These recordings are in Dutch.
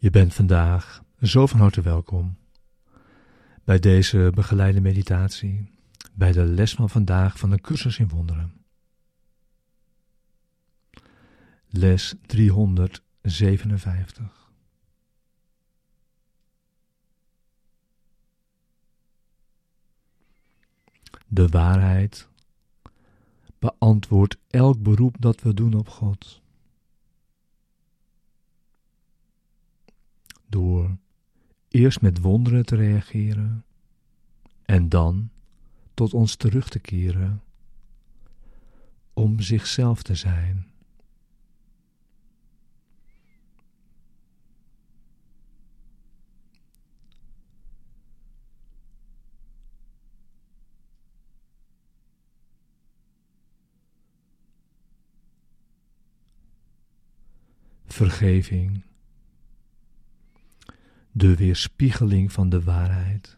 Je bent vandaag zo van harte welkom bij deze begeleide meditatie, bij de les van vandaag van de cursus in wonderen. Les 357. De waarheid beantwoordt elk beroep dat we doen op God. Door eerst met wonderen te reageren en dan tot ons terug te keren om zichzelf te zijn. Vergeving de weerspiegeling van de waarheid,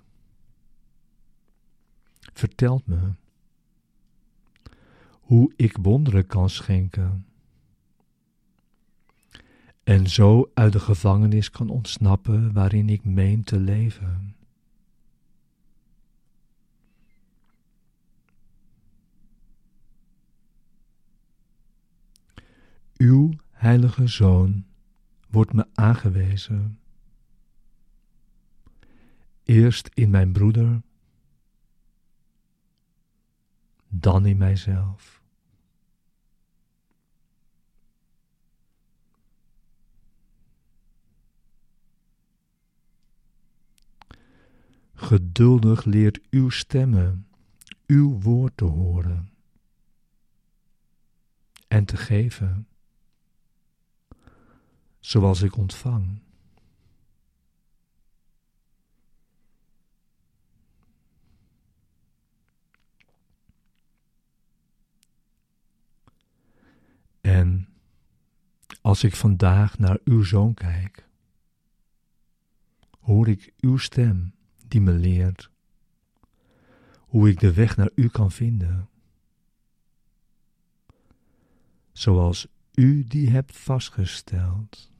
vertelt me hoe ik wonderen kan schenken en zo uit de gevangenis kan ontsnappen waarin ik meen te leven. Uw heilige Zoon wordt me aangewezen Eerst in mijn broeder, dan in mijzelf. Geduldig leert uw stemmen, uw woord te horen en te geven, zoals ik ontvang. En als ik vandaag naar uw zoon kijk, hoor ik uw stem die me leert hoe ik de weg naar u kan vinden. Zoals u die hebt vastgesteld.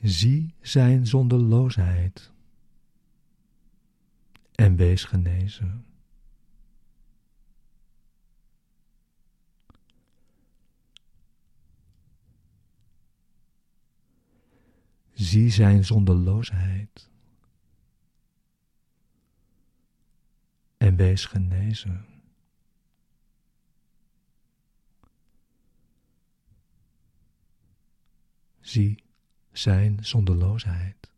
Zie zijn zonderloosheid en wees genezen. Zie zijn zonderloosheid. En wees genezen. Zie zijn zonderloosheid.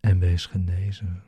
En wees genezen.